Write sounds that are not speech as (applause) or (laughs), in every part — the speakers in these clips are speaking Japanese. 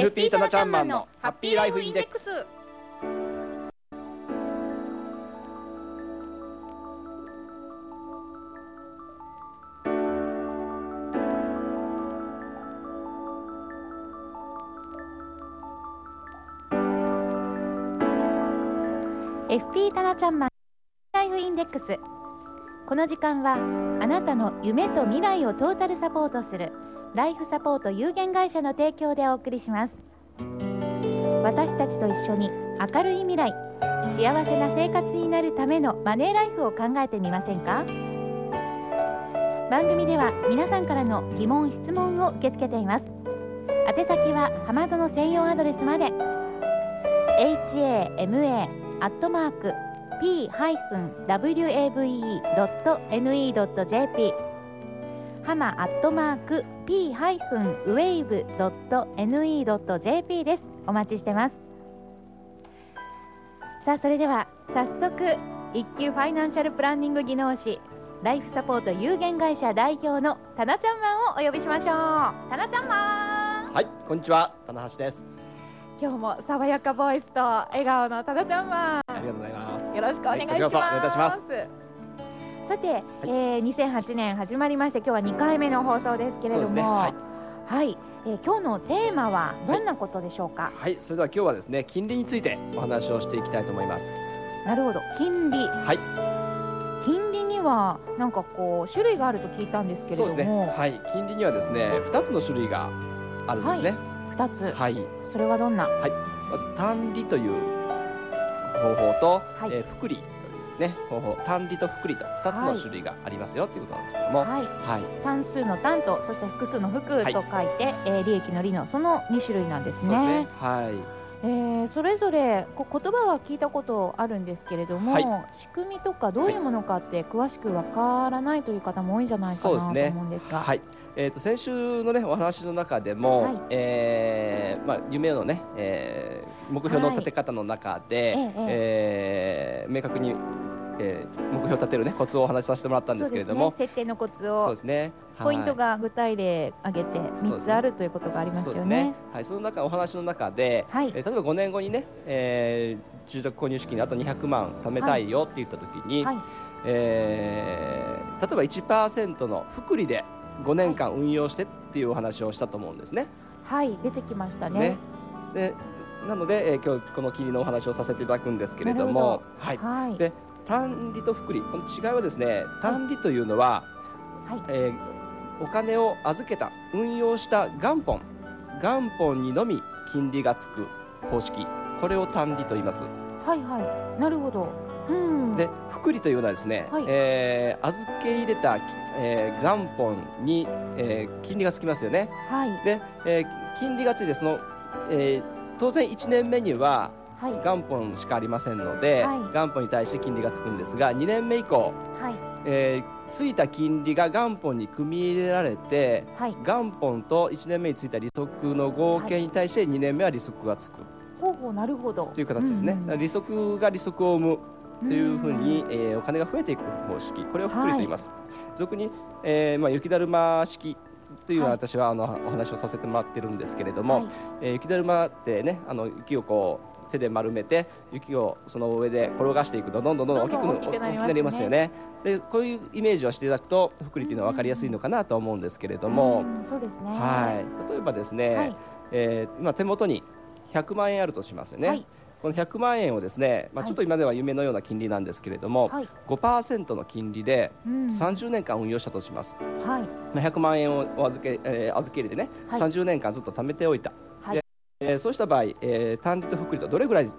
FP タナちゃんマンのハッピーライフインデックス。FP タナちゃんマンライフインデックス。この時間はあなたの夢と未来をトータルサポートするライフサポート有限会社の提供でお送りします。私たちと一緒に明るい未来幸せな生活になるためのマネーライフを考えてみませんか？番組では皆さんからの疑問質問を受け付けています。宛先は浜園専用アドレスまで。hama アットマーク p-wave.ne.jp ハマアットマーク p-wave.ne.jp です。お待ちしてます。さあそれでは早速一級ファイナンシャルプランニング技能士ライフサポート有限会社代表のタナちゃんマンをお呼びしましょう。タナちゃんマン。はいこんにちは。棚橋です。今日も爽やかボイスと笑顔のタナちゃんマン。ありがとうございます。よろしくお願いします。はお願いいたしますさて、えー、2008年始まりまして今日は2回目の放送ですけれども、ね。はい。はい、えー今日のテーマはどんなことでしょうか？はい。それでは今日はですね金利についてお話をしていきたいと思います。なるほど、金利。はい。金利にはなんかこう種類があると聞いたんですけれどそうですね。も、はい。金利にはですね二つの種類があるんですね。二、つ、はい、それはどんな？まず単利という方法と、はい。えー複利ね方法単利と複利と二つの種類がありますよということなんですけども。はい、はい。単数の単とそして複数の複と書いて、えー利益の利のその2種類なんですね。ね。はい。えーそれぞれこう言葉は聞いたことあるんですけれども、はい。仕組みとかどういうものかって詳しくわからないという方も多いんじゃないかなと思うんですが、はい、えー、と先週のねお話の中でも、はい。えーまあ、夢のね、えー目標の立て方の中で、はいええ。えー明確に、えー目標を立てるねコツをお話しさせてもらったんですけれども。ね、設定のコツそうをですね。ポイントはいが具体例挙げて3そうですねつあるということがありますよね。はい、その中お話の中で、はい。えー例えば5年後にね、えー住宅購入資金あと200万貯めたいよって言った時に、はい、えー例えば1%の複利で5年間運用してっていうお話をしたと思うんですね。はい、出てきましたね。ね。でなので、えー今日この金利のお話をさせていただくんですけれども、はい、はい、で単利と複利この違いはですね単利というのは、はい、えーお金を預けた運用した元本元本にのみ金利がつく方式これを単利と言います。はい、はい、なるほど。うん、で複利というのはですね、はい。えー預け入れた、えー元本に、えー金利がつきますよね。はい、で、えー金利がついてその、えー当然1年目にははい、元本しかありませんので、はい。元本に対して金利がつくんですが2年目以降、はい、えーついた金利が元本に組み入れられてはい、元本と1年目についた利息の合計に対して2年目は利息がつく。ほうほう、なるほど。という形ですね、うんうん利息が利息を生むというふうに、えーお金が増えていく方式。これを複利と言います、俗に、えーまあ、雪だるま式というのははい。私はあのお話をさせてもらってるんですけれども、はい。えー雪だるまってねあの雪をこう手で丸めて雪をその上で転がしていくとどんどんどんどん大きく大きくなりますよね。でこういうイメージをしていただくと複利というのは分かりやすいのかなと思うんですけれども、うんそうですね。はい、例えばですね、はい。えー今手元に100万円あるとしますよね、はい。この100万円をですね、まあ、はい。ちょっと今では夢のような金利なんですけれども、はい、5%の金利でうん。30年間運用したとします、はい、まあ、100万円をお預け,、えー預け入れてね、はい。30年間ずっと貯めておいた、えーそうした場合、えー単利と複利とどれぐらい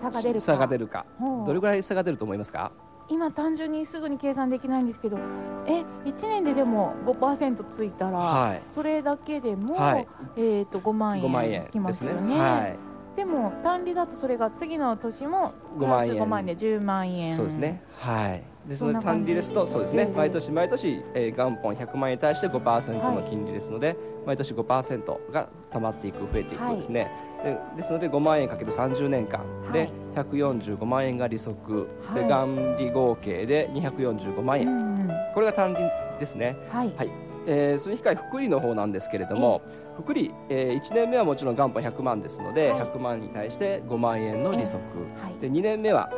差が出るか。差が出るかどれぐらい差が出ると思いますか？今単純にすぐに計算できないんですけど、え、1年ででも5%ついたら、はいそれだけでも、はいえっ、と5万5万円円つきまですすねよね。はいでも単利だとそれが次の年も5万円プラス5万円で10万円。そうですね。はい。ですので単利ですとそうですね。ええ毎年毎年、えー、元本100万円に対して5%の金利ですので、毎年5%が貯まっていく増えていくんですね。でですので5万円かける30年間で145万円が利息、はい。で元利合計で245万円。うんうん。これが単利ですね。はい、はい。えー、それに控え福利の方なんですけれども、福利、えー、1年目はもちろん元本100万ですので、はい、100万に対して5万円の利息、はい、で2年目は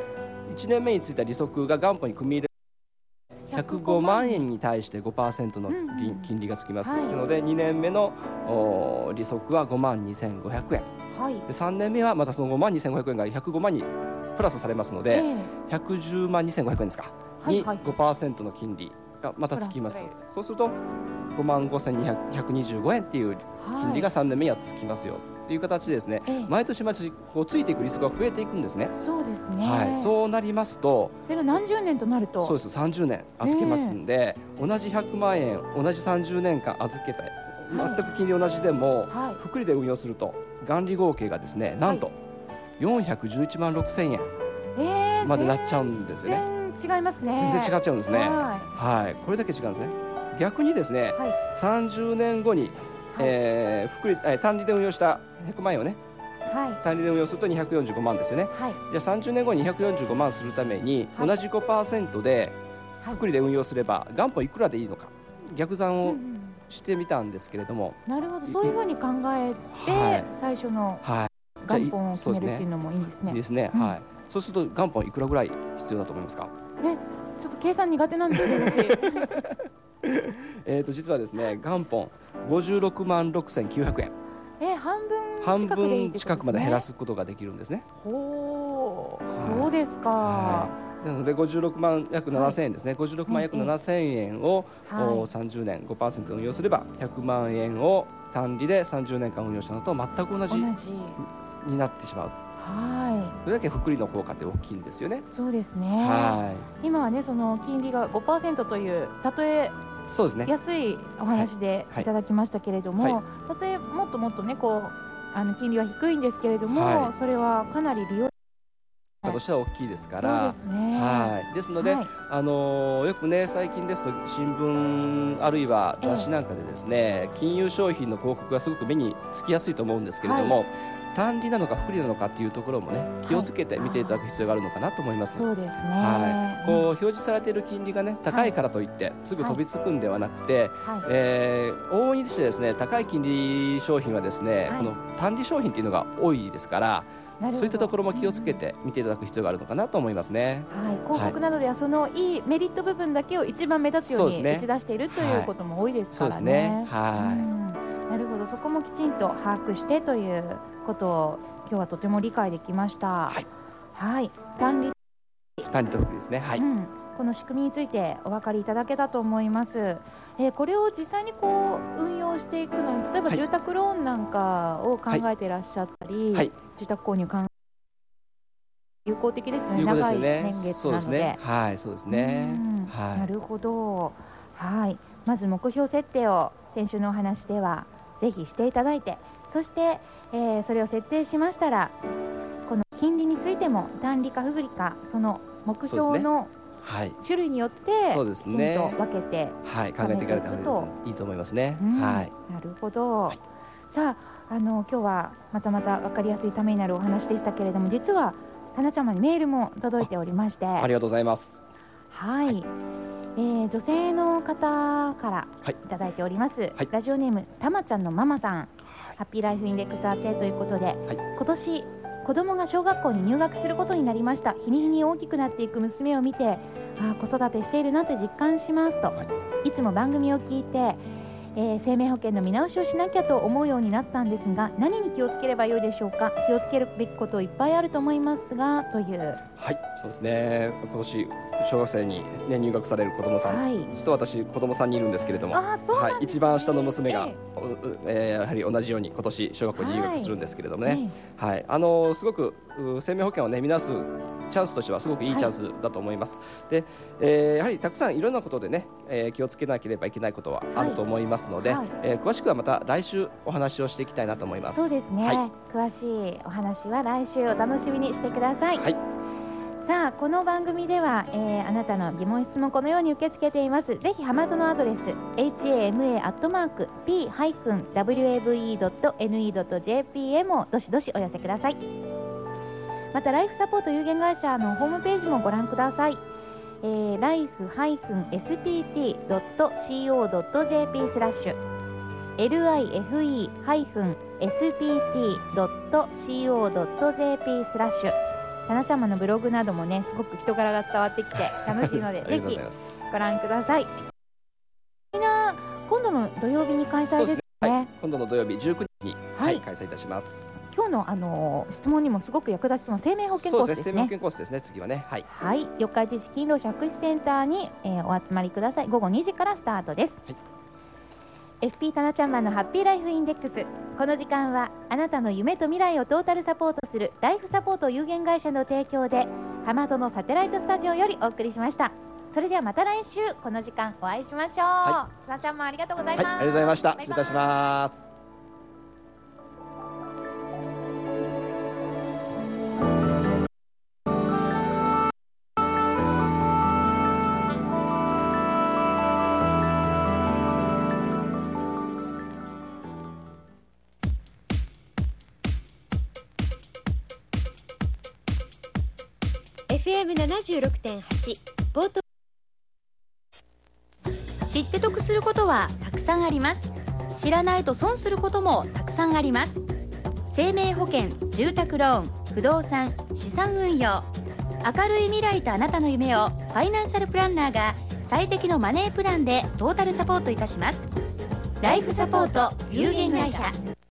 1年目についた利息が元本に組み入れ105万円に対して5%の金利がつきます、ので2年目の利息は5万2500円、はい、で3年目はまたその5万2500円が105万にプラスされますので、えー、110万2500円ですか、に5%の金利がまたつきます、そうすると5万5225円っていう金利が3年目にはつきますよ、という形でですね、毎年毎年こうついていくリスクが増えていくんですね。そうですね。はい、そうなりますと、それが何十年となると、そうです。30年預けますんで、同じ100万円同じ30年間預けたい、全く金利同じでも、はい、福利で運用すると元利合計がですね、なんと411万6千円までなっちゃうんですよね。違いますね。全然違っちゃうんですね。はい、これだけ違うんですね。逆にですね、はい、30年後に、はい、えー、福利、えー、単利で運用した100万円をね、はい、単利で運用すると245万ですよね、はい、じゃあ30年後に245万するために、同じ5%で福利で運用すれば元本いくらでいいのか。逆算をしてみたんですけれども、うんうん、なるほど。そういうふうに考えて、最初の元本を決めるっていうのもいいんですね。いいですね、うん、はい。そうすると元本いくらぐらい必要だと思いますか？えちょっと計算苦手なんですけど (laughs) (laughs) えと実はですね元本56万6900円。え半分半分近くまで減らすことができるんですね。おそうですか。はい。なので56万約7000円ですね、はい、56万約7000円を、はい、30年5%運用すれば100万円を単利で30年間運用したのと全く同じ。になってしまう。はい、それだけ福利の効果って大きいんですよね。そうですね。はい。今はねその金利が5%というたとえそうですね。安いお話でい。ただきましたけれども、はい。はい、たとえもっともっとねこうあの金利は低いんですけれども、はい、それはかなり利用としては大きいですから、ですね、はい。ですので、はい、あのよくね最近ですと新聞あるいは雑誌なんかでですね、え。金融商品の広告がすごく目につきやすいと思うんですけれども、はい、単利なのか複利なのかっていうところもね気をつけて見ていただく必要があるのかなと思います。そうですね。はい。こう表示されている金利がね高いからといってすぐ飛びつくんではなくて、はい、えー、往々にしてですね高い金利商品はですね、この単利商品っていうのが多いですから。そういったところも気をつけて見ていただく必要があるのかなと思いますね。はい、広告などではそのいいメリット部分だけを一番目立つように打ち出しているということも多いですからね。そうですね。はい。なるほど、そこもきちんと把握してということを今日はとても理解できました。はい。はい。単利。単利と福利ですね。はい。うんこの仕組みについてお分かりいただけたと思います。えー、これを実際にこう運用していくのに例えば住宅ローンなんかを考えていらっしゃったり、はい、住宅購入考有効的ですよね。長い年月なので。ね、はい、そうですね。はい、なるほど。はい。まず目標設定を先週のお話ではぜひしていただいて、そして、えー、それを設定しましたら、この金利についても単利か不利かその目標のはい、種類によってそうですね。分けて、はい、考えていかれた方がいいと思いますね。うん、はい、なるほど、はい、さああの今日はまたまた分かりやすいためになるお話でしたけれども実はタナちゃまにメールも届いておりまして。ありがとうございます。はい、はい、えー、女性の方からい。ただいております、はい、ラジオネームたまちゃんのママさん、はい、ハッピーライフインデックス当てということで、今年子供が小学校に入学することになりました。日に日に大きくなっていく娘を見てあ子育てしているなって実感しますと、はい、いつも番組を聞いて、えー、生命保険の見直しをしなきゃと思うようになったんですが何に気をつければよいでしょうか？気をつけるべきこといっぱいあると思いますがという。はい。そうですね。今年小学生に、ね、入学される子供さん、はい、実は私子供さんにいるんですけれども。はい、一番下の娘が、えー、えー、やはり同じように今年小学校に入学するんですけれどもね、はい、はい、あのすごく生命保険をね見直すチャンスとしてはすごくいいチャンスだと思います。はい、で、えー、やはりたくさんいろんなことでね、えー、気をつけなければいけないことはあると思いますので、はい、えー、詳しくはまた来週お話をしていきたいなと思います。そうですね。はい、詳しいお話は来週お楽しみにしてください。はいさあこの番組では、えー、あなたの疑問質問このように受け付けています。ぜひハマゾのアドレス hama.p-wave.ne.jp へもどしどしお寄せください。またライフサポート有限会社のホームページもご覧ください。えー、life-spt.co.jp スラッシュ life-spt.co.jp スラッシュ。タナちゃんまのブログなどもねすごく人柄が伝わってきて (laughs) 楽しいのでぜひご覧くださいみんな今度の土曜日に開催ですね、はい、今度の土曜日19日に、はい、開催いたします今日のあの質問にもすごく役立ちそうな生命保険コースですね。生命保険コースですね。次はね。はい。はい。四日市市勤労者福祉センターに、えー、お集まりください。午後2時からスタートです。はい。FP タナちゃんマンのハッピーライフインデックス。この時間はあなたの夢と未来をトータルサポートするライフサポート有限会社の提供で浜園サテライトスタジオよりお送りしました。それではまた来週この時間お会いしましょう、はい、タナちゃんもありがとうございます、はい、ありがとうございました。失礼いたします76.8冒頭。知って得することはたくさんあります。知らないと損することもたくさんあります。生命保険住宅ローン不動産資産運用。明るい未来とあなたの夢をファイナンシャルプランナーが最適のマネープランでトータルサポートいたします。ライフサポート有限会社。